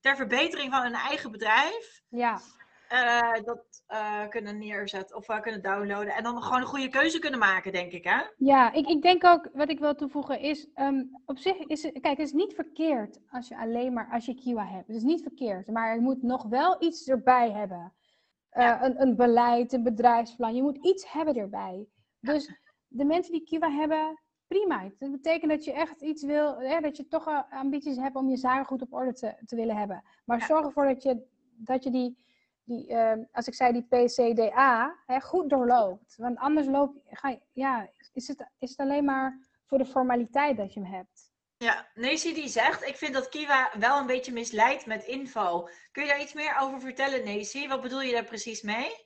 ter verbetering van hun eigen bedrijf. Ja, eh, dat eh, kunnen neerzetten of eh, kunnen downloaden. En dan gewoon een goede keuze kunnen maken, denk ik. Hè? ja ik, ik denk ook, wat ik wil toevoegen is, ehm, op zich is het, kijk, het is niet verkeerd als je alleen maar, als je Kiwa hebt. Het is niet verkeerd, maar je moet nog wel iets erbij hebben. Ja. een, een beleid, een bedrijfsplan, je moet iets hebben erbij. Dus de mensen die Kiwa hebben, prima. Dat betekent dat je echt iets wil, hè, dat je toch ambities hebt om je zaken goed op orde te, te willen hebben. Maar Ja. zorg ervoor dat je, dat je die die ehm, als ik zei die PCDA, hè, goed doorloopt. Want anders loop, ga je, ja, is, het, is het alleen maar voor de formaliteit dat je hem hebt. Ja, Nancy die zegt, ik vind dat Kiwa wel een beetje misleidt met info. Kun je daar iets meer over vertellen, Nancy? Wat bedoel je daar precies mee?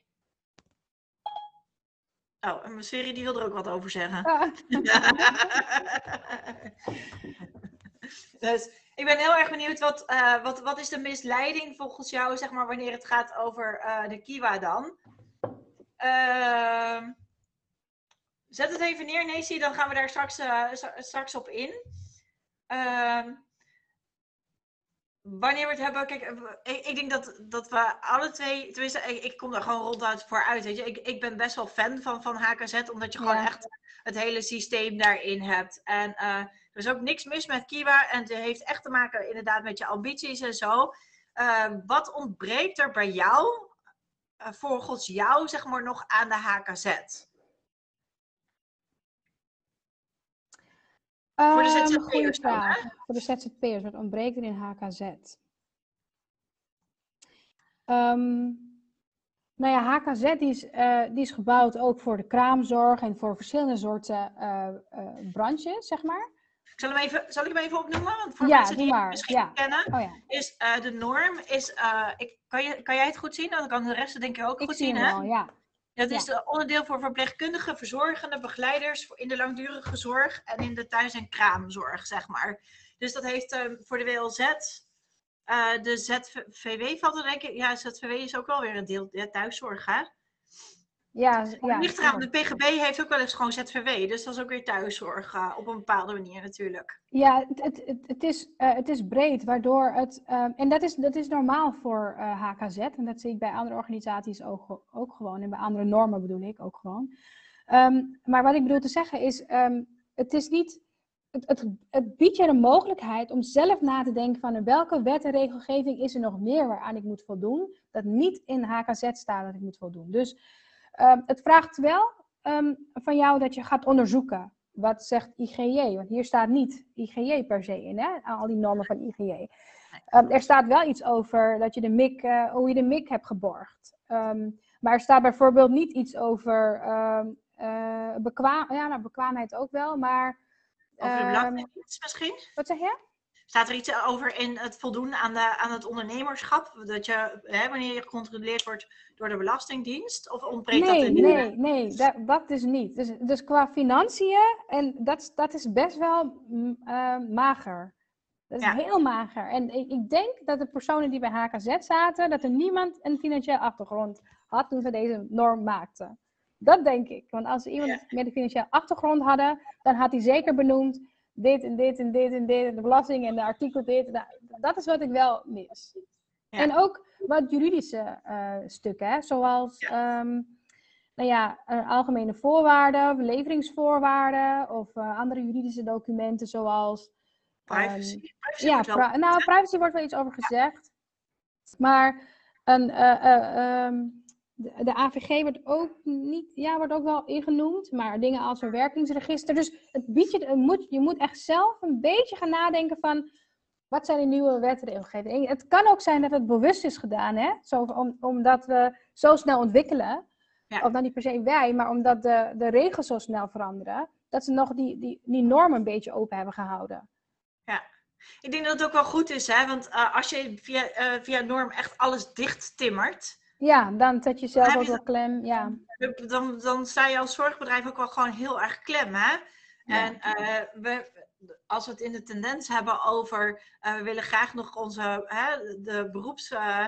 Oh, en serie die wil er ook wat over zeggen. Ah, *laughs* dus ik ben heel erg benieuwd, wat, eh, wat, wat is de misleiding volgens jou, zeg maar, wanneer het gaat over eh, de Kiwa dan? Ehm, zet het even neer, Nancy, dan gaan we daar straks, eh, straks op in. Ehm, wanneer we het hebben, kijk, ik, ik, denk dat, dat we alle twee, tenminste, ik, ik kom daar gewoon ronduit voor uit, weet je. Ik, ik ben best wel fan van, van HKZ, omdat je gewoon echt het hele systeem daarin hebt. En is ook niks mis met Kiwa en het heeft echt te maken inderdaad met je ambities en zo. Eh, wat ontbreekt er bij jou, eh, volgens jou, zeg maar, nog aan de HKZ? Voor de Ehm, ZZP'ers dan, hè? Voor de ZZP'ers, wat ontbreekt er in HKZ? Ehm, nou ja, HKZ die is, eh, die is gebouwd ook voor de kraamzorg en voor verschillende soorten eh, eh, branches, zeg maar. Zal, hem even, zal ik hem even opnoemen? Want voor Ja, mensen die het misschien ja. kennen, Oh ja, is eh, de norm, is, eh, ik, kan, je, kan jij het goed zien? Dan kan de rest denk ik ook ik goed zie zien, hè? ja. Dat is de onderdeel voor verpleegkundigen, verzorgende, begeleiders in de langdurige zorg en in de thuis- en kraamzorg, zeg maar. Dus dat heeft ehm, voor de WLZ, eh, de ZVW valt er denk ik, ja, ZVW is ook wel weer een deel ja, thuiszorg, hè? Ja, Ja, ligt eraan, de. PGB heeft ook wel eens gewoon ZVW, dus dat is ook weer thuiszorg eh, op een bepaalde manier natuurlijk. Ja, het, het, het, is, eh, het is breed, waardoor het. ehm, en dat is, dat is normaal voor eh, HKZ. En dat zie ik bij andere organisaties ook, ook gewoon. En bij andere normen bedoel ik ook gewoon. Ehm, maar wat ik bedoel te zeggen is: ehm, het is niet. Het, het, het biedt je de mogelijkheid om zelf na te denken van welke wet en regelgeving is er nog meer waaraan ik moet voldoen, dat niet in HKZ staat dat ik moet voldoen. Dus ehm, het vraagt wel ehm, van jou dat je gaat onderzoeken. Wat zegt IGJ? Want hier staat niet IGJ per se in, hè? al die normen van IGJ. Ehm, er staat wel iets over dat je de MIC, eh, hoe je de MIC hebt geborgd. Maar er staat bijvoorbeeld niet iets over eh, bekwaam, ja, nou, bekwaamheid ook wel, maar. Over de belastingdienst misschien? wat zeg je? Staat er iets over in het voldoen aan, de, aan het ondernemerschap? Dat je, hè, wanneer je gecontroleerd wordt door de Belastingdienst? Of ontbreekt dat Nee, in de- nee, nee, dat, dat is niet. Dus, dus qua financiën, en dat, dat is best wel mm, eh, mager. Dat is Ja. heel mager. En ik, ik denk dat de personen die bij HKZ zaten, dat er niemand een financiële achtergrond had toen ze deze norm maakten. Dat denk ik. Want als ze iemand met een financiële achtergrond hadden, dan had hij zeker benoemd dit en dit en dit en dit, en de belasting en de artikel dit. Nou, dat is wat ik wel mis. Ja. En ook wat juridische eh, stukken, hè, zoals ehm, nou ja, eh, algemene voorwaarden, leveringsvoorwaarden of eh, andere juridische documenten zoals privacy. privacy ja, wel- nou, privacy wordt wel iets over gezegd. Maar een, eh, eh, ehm, de, de AVG wordt ook niet, ja, wordt ook wel ingenoemd, maar dingen als een werkingsregister. Dus het biedt je, het moet, je moet echt zelf een beetje gaan nadenken van wat zijn de nieuwe wetregelgevingen. En Het kan ook zijn dat het bewust is gedaan, hè? Zo, om, omdat we zo snel ontwikkelen. Ja. Of dan niet per se wij, maar omdat de, de regels zo snel veranderen, dat ze nog die, die, die normen een beetje open hebben gehouden. Ik denk dat het ook wel goed is, hè? want eh, als je via, eh, via norm echt alles dicht timmert, Ja, dan zet je zelf ook wel klem. Ja. dan, dan sta je als zorgbedrijf ook wel gewoon heel erg klem. Hè? En eh, we, als we het in de tendens hebben over, eh, we willen graag nog onze, hè, de beroeps, eh,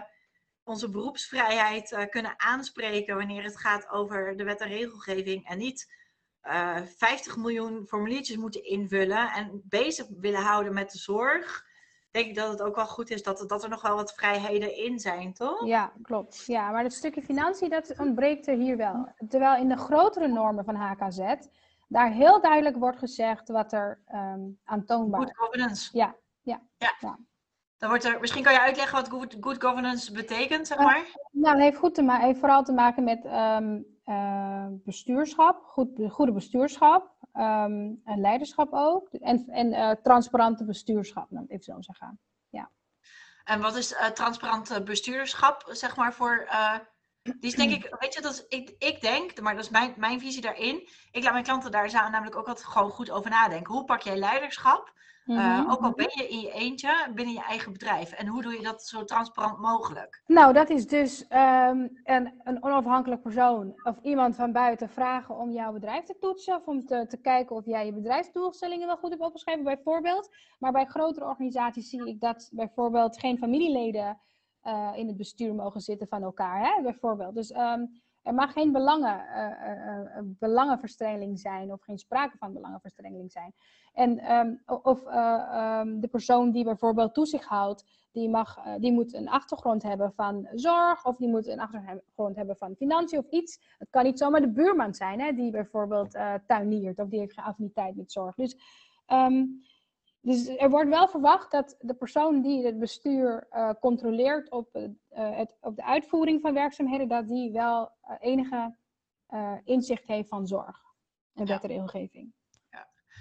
onze beroepsvrijheid eh, kunnen aanspreken wanneer het gaat over de wet en regelgeving en niet eh 50 miljoen formuliertjes moeten invullen en bezig willen houden met de zorg, denk ik dat het ook wel goed is dat, dat er nog wel wat vrijheden in zijn, toch? ja, klopt. Ja, maar het stukje financiën, dat ontbreekt er hier wel. Terwijl in de grotere normen van HKZ, daar heel duidelijk wordt gezegd wat er ehm aantoonbaar Good governance. Ja, ja, ja. ja. Dan wordt er, misschien kan je uitleggen wat good, good governance betekent, zeg Eh, maar. Nou, het heeft, goed te ma- heeft vooral te maken met ehm, eh, bestuurschap, goed, goede bestuurschap, ehm, en leiderschap ook. En, en eh, transparante bestuurschap, nou, even zo zeggen. En wat is uh, transparant bestuurderschap, zeg maar, voor... Die is denk ik, weet je, dat is, ik, ik denk, maar dat is mijn, mijn visie daarin. Ik laat mijn klanten daar namelijk ook altijd gewoon goed over nadenken. Hoe pak jij leiderschap? Uh, ook al ben je in je eentje binnen je eigen bedrijf. En hoe doe je dat zo transparant mogelijk? Nou, dat is dus um, een, een, onafhankelijk persoon of iemand van buiten vragen om jouw bedrijf te toetsen. Of om te, te kijken of jij je bedrijfsdoelstellingen wel goed hebt opgeschreven, bijvoorbeeld. Maar bij grotere organisaties zie ik dat bijvoorbeeld geen familieleden uh, in het bestuur mogen zitten van elkaar. Hè? Bijvoorbeeld. Dus um, er mag geen belangen, uh, belangenverstrengeling zijn of geen sprake van belangenverstrengeling zijn. En, um, of um, de persoon die bijvoorbeeld toezicht houdt, die, mag, die moet een achtergrond hebben van zorg of die moet een achtergrond hebben van financiën of iets. Het kan niet zomaar de buurman zijn hè, die bijvoorbeeld tuiniert of die heeft geen affiniteit met zorg. Dus, um, dus er wordt wel verwacht dat de persoon die het bestuur controleert op, het, op de uitvoering van werkzaamheden, dat die wel enige inzicht heeft van zorg en Ja. betere regelgeving.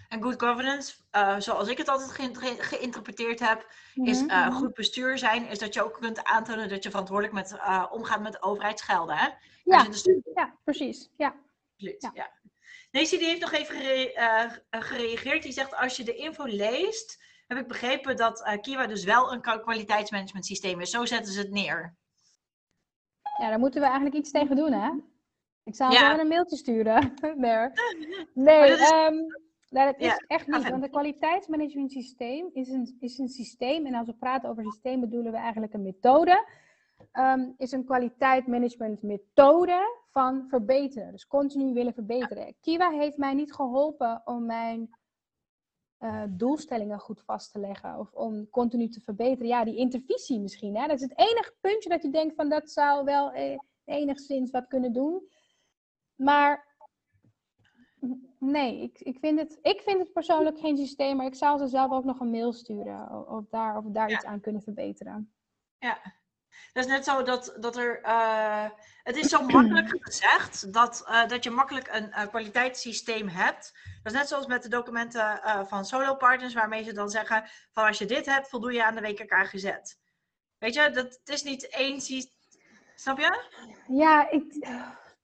En good governance, zoals ik het altijd ge ge geïnterpreteerd heb, is uh, Mhm. goed bestuur zijn, is dat je ook kunt aantonen dat je verantwoordelijk met, omgaat met overheidsgelden. Hè? Ja. Ja, precies. Ja. Ja. ja. Nancy die heeft nog even gere eh, gereageerd. Die zegt, als je de info leest, heb ik begrepen dat eh, Kiwa dus wel een kwa- kwaliteitsmanagement systeem is. Zo zetten ze het neer. ja, daar moeten we eigenlijk iets tegen doen, hè? Ik zal Ja. even een mailtje sturen. *laughs* nee, *laughs* nee dat is- ehm, nee, dat is Ja, echt niet. Want een kwaliteitsmanagement systeem is een, is een systeem. En als we praten over systeem bedoelen we eigenlijk een methode. Ehm, is een kwaliteitsmanagement methode van verbeteren. Dus continu willen verbeteren. Kiwa heeft mij niet geholpen om mijn eh, doelstellingen goed vast te leggen. Of om continu te verbeteren. Ja, die intervisie misschien. Hè? Dat is het enige puntje dat je denkt van dat zou wel eh, enigszins wat kunnen doen. Maar nee, ik, ik, vind het, ik vind het persoonlijk geen systeem. Maar ik zou ze zelf ook nog een mail sturen. Of daar, of daar Ja. iets aan kunnen verbeteren. Ja. Dat is net zo dat, dat er. eh, het is zo makkelijk *clears throat* gezegd dat, eh, dat je makkelijk een eh, kwaliteitssysteem hebt. Dat is net zoals met de documenten van solo partners, waarmee ze dan zeggen: van als je dit hebt, voldoe je aan de WKKGZ. Weet je, dat het is niet één systeem. Snap je? Ja, ik,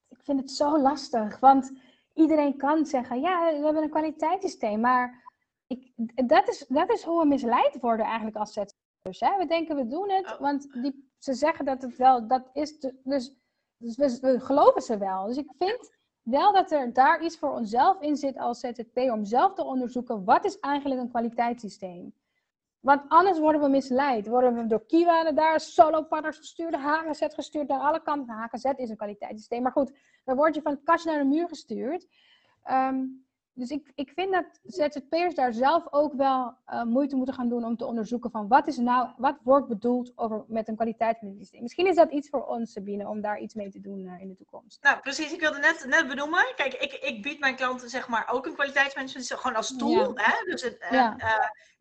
ik vind het zo lastig. Want iedereen kan zeggen, ja, we hebben een kwaliteitssysteem. Maar ik, dat, is, dat is hoe we misleid worden eigenlijk als ZZP'ers. Hè? We denken, we doen het, Oh. want die, ze zeggen dat het wel, dat is, dus, dus we, we geloven ze wel. Dus ik vind wel dat er daar iets voor onszelf in zit als ZZP, om zelf te onderzoeken, wat is eigenlijk een kwaliteitssysteem? Want anders worden we misleid. Worden we door Kiwa naar daar, solo-partners gestuurd, HGZ gestuurd naar alle kanten. HGZ is een kwaliteitssysteem. Maar goed, dan word je van het kastje naar de muur gestuurd. Ehm, dus ik, ik vind dat ZZP'ers daar zelf ook wel eh, moeite moeten gaan doen om te onderzoeken van wat is nou, wat wordt bedoeld over, met een kwaliteitssysteem. Misschien is dat iets voor ons, Sabine, om daar iets mee te doen eh, in de toekomst. Nou, precies. Ik wilde net, net benoemen. Kijk, ik, ik bied mijn klanten zeg maar ook een kwaliteitsmanagement gewoon als tool. Hè? Dus het, eh, Ja.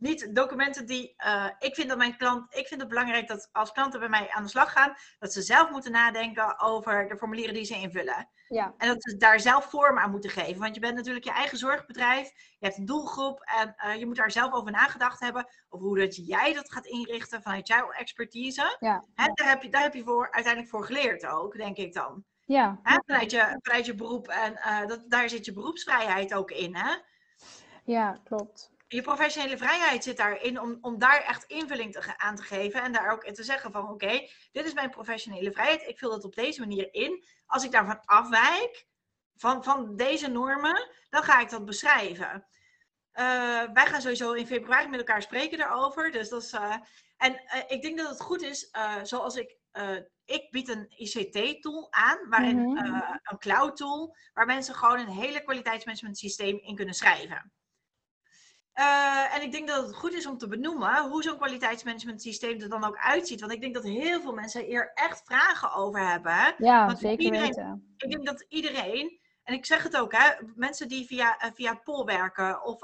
Niet documenten die. eh, ik vind dat mijn klant. Ik vind het belangrijk dat als klanten bij mij aan de slag gaan, dat ze zelf moeten nadenken over de formulieren die ze invullen. Ja, En dat ze daar zelf vorm aan moeten geven. Want je bent natuurlijk je eigen zorgbedrijf. Je hebt een doelgroep. En eh, je moet daar zelf over nagedacht hebben. Over hoe dat jij dat gaat inrichten vanuit jouw expertise. ja, Hè, daar, heb je, daar heb je voor, uiteindelijk voor geleerd ook, denk ik dan. ja. Hè, vanuit, je, vanuit je beroep. En eh, dat, daar zit je beroepsvrijheid ook in. Hè? Ja, klopt. Je professionele vrijheid zit daarin om, om daar echt invulling te, aan te geven. En daar ook in te zeggen van oké, dit is mijn professionele vrijheid. Ik vul dat op deze manier in. Als ik daarvan afwijk, van, van deze normen, dan ga ik dat beschrijven. Eh, wij gaan sowieso in februari met elkaar spreken daarover. Dus dat is, eh, en eh, ik denk dat het goed is, zoals ik, ik bied een ICT-tool aan, waarin Mhm. een cloud-tool, waar mensen gewoon een hele kwaliteitsmanagement systeem in kunnen schrijven. Eh, en ik denk dat het goed is om te benoemen hoe zo'n kwaliteitsmanagement systeem er dan ook uitziet. Want ik denk dat heel veel mensen hier echt vragen over hebben. Ja, Want zeker iedereen- weten. Ik denk dat iedereen, en ik zeg het ook, hè, mensen die via, eh, via POL werken of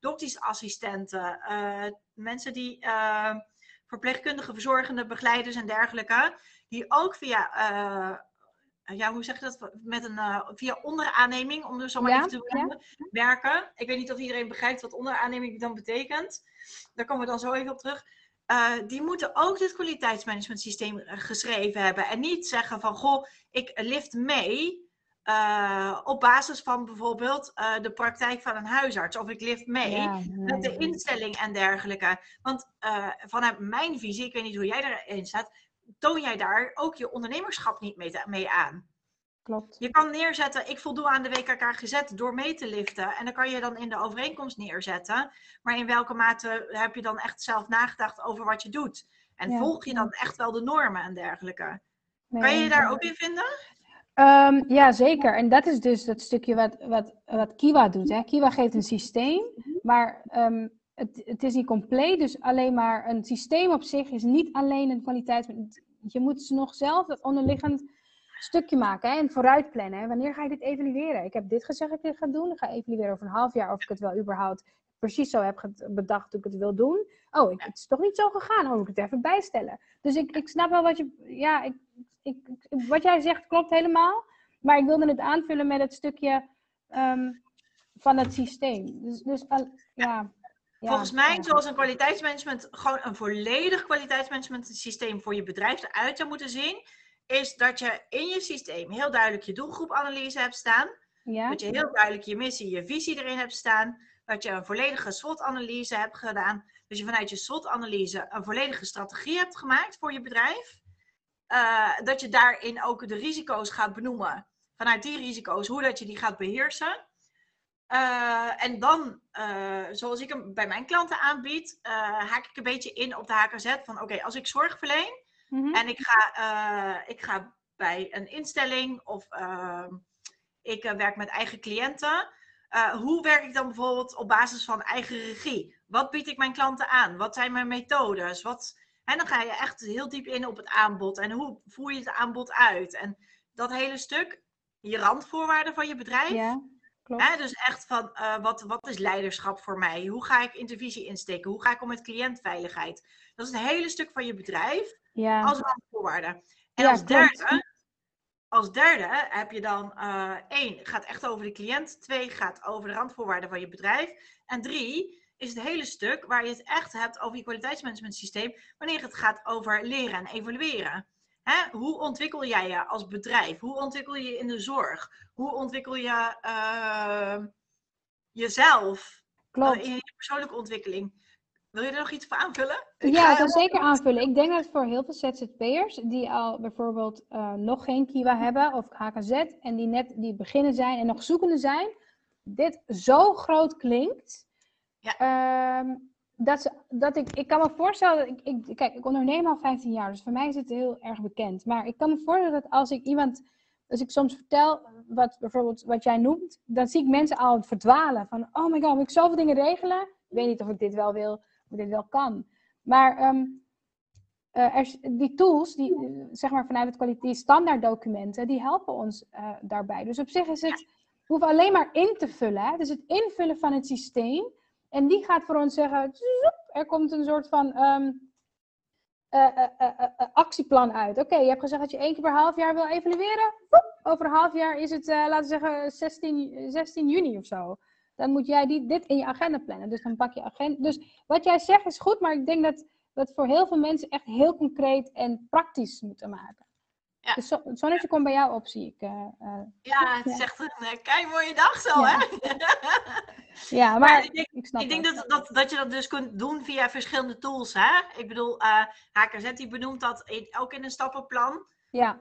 doktersassistenten, eh, mensen die verpleegkundigen, verzorgenden, begeleiders en dergelijke, die ook via, ja, hoe zeg je dat, met een, eh, via onderaanneming, om er zo maar Ja, even te benoemen, werken. Ik weet niet of iedereen begrijpt wat onderaanneming dan betekent. Daar komen we dan zo even op terug. eh, die moeten ook dit kwaliteitsmanagement systeem eh, geschreven hebben. En niet zeggen van, goh, ik lift mee eh, op basis van bijvoorbeeld de praktijk van een huisarts. Of ik lift mee Ja, met de instelling en dergelijke. Want vanuit mijn visie, ik weet niet hoe jij erin staat, toon jij daar ook je ondernemerschap niet mee, mee aan. Klopt. Je kan neerzetten, ik voldoe aan de WKK gezet door mee te liften. En dan kan je dan in de overeenkomst neerzetten. Maar in welke mate heb je dan echt zelf nagedacht over wat je doet? En Ja, volg je dan echt wel de normen en dergelijke? Nee, Kan je je daar ook in vinden? Ehm, ja, zeker. En dat is dus dat stukje wat, wat, wat Kiwa doet. Hè. Kiwa geeft een systeem, maar ehm, het, het is niet compleet. Dus alleen maar een systeem op zich is niet alleen een kwaliteit. Je moet dus nog zelf dat onderliggend stukje maken hè, en vooruit plannen. Wanneer ga je dit evalueren? Ik heb dit gezegd dat ik dit ga doen. Ik ga evalueren over een half jaar of ik het wel überhaupt precies zo heb bedacht hoe ik het wil doen. Oh, ik, het is toch niet zo gegaan. Oh, moet ik het even bijstellen. Dus ik, ik snap wel wat je... Ja, ik, ik, wat jij zegt klopt helemaal. Maar ik wilde het aanvullen met het stukje ehm, van het systeem. Dus, dus ja. Ja, Volgens mij, ja. zoals een kwaliteitsmanagement, gewoon een volledig kwaliteitsmanagement systeem voor je bedrijf eruit zou moeten zien, is dat je in je systeem heel duidelijk je doelgroepanalyse hebt staan. Ja, Dat je heel duidelijk je missie, je visie erin hebt staan. Dat je een volledige SWOT-analyse hebt gedaan. Dus je vanuit je SWOT-analyse een volledige strategie hebt gemaakt voor je bedrijf. Eh, dat je daarin ook de risico's gaat benoemen. Vanuit die risico's, hoe dat je die gaat beheersen. Eh, en dan, eh, zoals ik hem bij mijn klanten aanbied, eh, haak ik een beetje in op de HKZ van oké, als ik zorg verleen, Mhm. en ik ga, ik ga bij een instelling of ehm, ik werk met eigen cliënten. Hoe werk ik dan bijvoorbeeld op basis van eigen regie? Wat bied ik mijn klanten aan? Wat zijn mijn methodes? Wat, en dan ga je echt heel diep in op het aanbod. En hoe voer je het aanbod uit? En dat hele stuk, je randvoorwaarden van je bedrijf. Klopt. Dus echt van eh, wat, wat is leiderschap voor mij? Hoe ga ik intervisie insteken? Hoe ga ik om met cliëntveiligheid? Dat is een hele stuk van je bedrijf Ja, als randvoorwaarde. En Ja, als derde, als derde heb je dan eh één, gaat echt over de cliënt. Twee, gaat over de randvoorwaarden van je bedrijf. En drie, is het hele stuk waar je het echt hebt over je kwaliteitsmanagement systeem. Wanneer het gaat over leren en evalueren. Hè? Hoe ontwikkel jij je als bedrijf? Hoe ontwikkel je je in de zorg? Hoe ontwikkel je eh, jezelf klopt. in je persoonlijke ontwikkeling? Wil je er nog iets voor aanvullen? Ja, ik kan zeker aanvullen. Ik denk dat voor heel veel ZZP'ers die al bijvoorbeeld eh, nog geen Kiwa hebben of HKZ en die net die beginnen zijn en nog zoekende zijn, dit zo groot klinkt. Ja. ehm, dat, dat ik, ik kan me voorstellen, dat ik, ik, kijk, ik onderneem al 15 jaar, dus voor mij is het heel erg bekend. Maar ik kan me voorstellen dat als ik iemand, als ik soms vertel, wat bijvoorbeeld wat jij noemt, dan zie ik mensen al verdwalen. Van, oh my god, moet ik zoveel dingen regelen? Ik weet niet of ik dit wel wil, of ik dit wel kan. Maar ehm, eh, er, die tools, die, eh, zeg maar vanuit het kwaliteit standaarddocumenten, die helpen ons eh, daarbij. Dus op zich is het, we hoeven alleen maar in te vullen. Hè? Dus het invullen van het systeem. En die gaat voor ons zeggen, zoep, er komt een soort van ehm, eh, eh, eh, actieplan uit. Oké, je hebt gezegd dat je één keer per half jaar wil evalueren. Over een half jaar is het, laten we zeggen, 16, 16 juni of zo. Dan moet jij dit in je agenda plannen. Dus dan pak je agenda. Dus wat jij zegt is goed, maar ik denk dat we voor heel veel mensen echt heel concreet en praktisch moeten maken. Ja. Dus zo, het zonnetje komt bij jou op, zie ik. eh, eh. Ja, het is echt een uh, kei mooie dag zo, Ja. hè? ja, *laughs* maar, Maar ik denk- ik snap Ik denk dat, dat, dat je dat dus kunt doen via verschillende tools. Hè? Ik bedoel, eh, HKZ die benoemt dat in, ook in een stappenplan. Ja,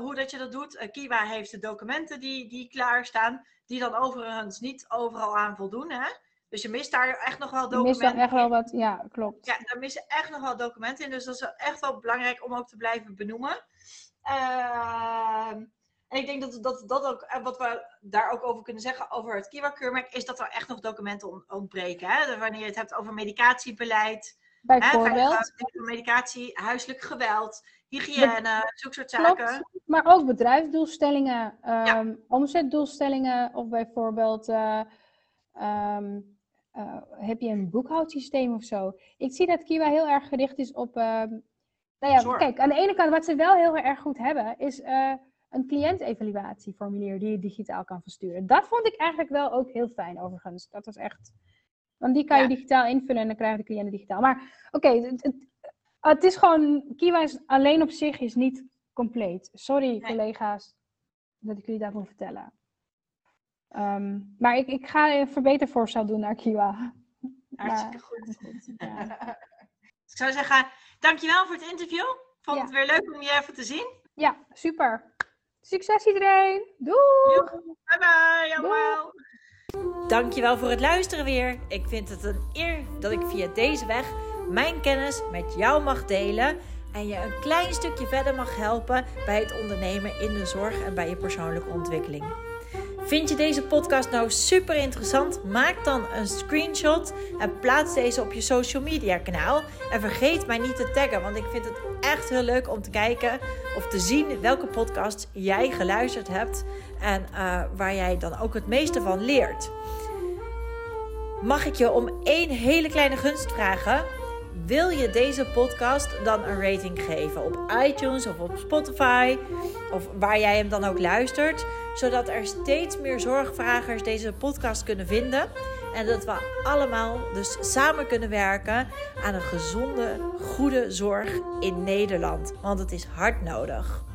hoe dat je dat doet. Kiwa heeft de documenten die, die klaarstaan. Die dan overigens niet overal aan voldoen. Hè? Dus je mist daar echt nog wel je mist documenten dan echt wel wat. Ja, klopt. Ja, daar missen echt nog wel documenten in. Dus dat is echt wel belangrijk om ook te blijven benoemen. Ehm, en ik denk dat, dat dat ook, en wat we daar ook over kunnen zeggen over het Kiwa-keurmerk, is dat er echt nog documenten on- ontbreken. Hè? Dus Wanneer je het hebt over medicatiebeleid, hè, Bijvoorbeeld. veilige medicatie, huiselijk geweld, hygiëne, zulke soort zaken. Klopt. Maar ook bedrijfsdoelstellingen, ehm, omzetdoelstellingen of bijvoorbeeld eh, ehm, eh, heb je een boekhoudsysteem of zo. Ik zie dat Kiwa heel erg gericht is op. nou ja, Zorg. kijk, aan de ene kant wat ze wel heel erg goed hebben is eh, een cliëntevaluatieformulier die je digitaal kan versturen. Dat vond ik eigenlijk wel ook heel fijn overigens. Dat was echt. Want die kan je Ja. digitaal invullen en dan krijgen de cliënten digitaal. Maar oké, het- het- het is gewoon, Kiwa is alleen op zich is niet compleet. Sorry collega's dat ik jullie dat moet vertellen. Ehm, maar ik, ik ga een verbetervoorstel doen naar Kiwa. Hartstikke goed. *laughs* ik zou zeggen, dankjewel voor het interview. Vond Ja. het weer leuk om je even te zien. Ja, super. Succes iedereen. Doei! Bye bye, allemaal. Dankjewel voor het luisteren weer. Ik vind het een eer dat ik via deze weg mijn kennis met jou mag delen en je een klein stukje verder mag helpen bij het ondernemen in de zorg en bij je persoonlijke ontwikkeling. Vind je deze podcast nou super interessant? Maak dan een screenshot en plaats deze op je social media kanaal. En vergeet mij niet te taggen, want ik vind het echt heel leuk om te kijken of te zien welke podcasts jij geluisterd hebt en eh, waar jij dan ook het meeste van leert. Mag ik je om één hele kleine gunst vragen? Wil je deze podcast dan een rating geven op iTunes of op Spotify of waar jij hem dan ook luistert, zodat er steeds meer zorgvragers deze podcast kunnen vinden en dat we allemaal dus samen kunnen werken aan een gezonde, goede zorg in Nederland, want het is hard nodig.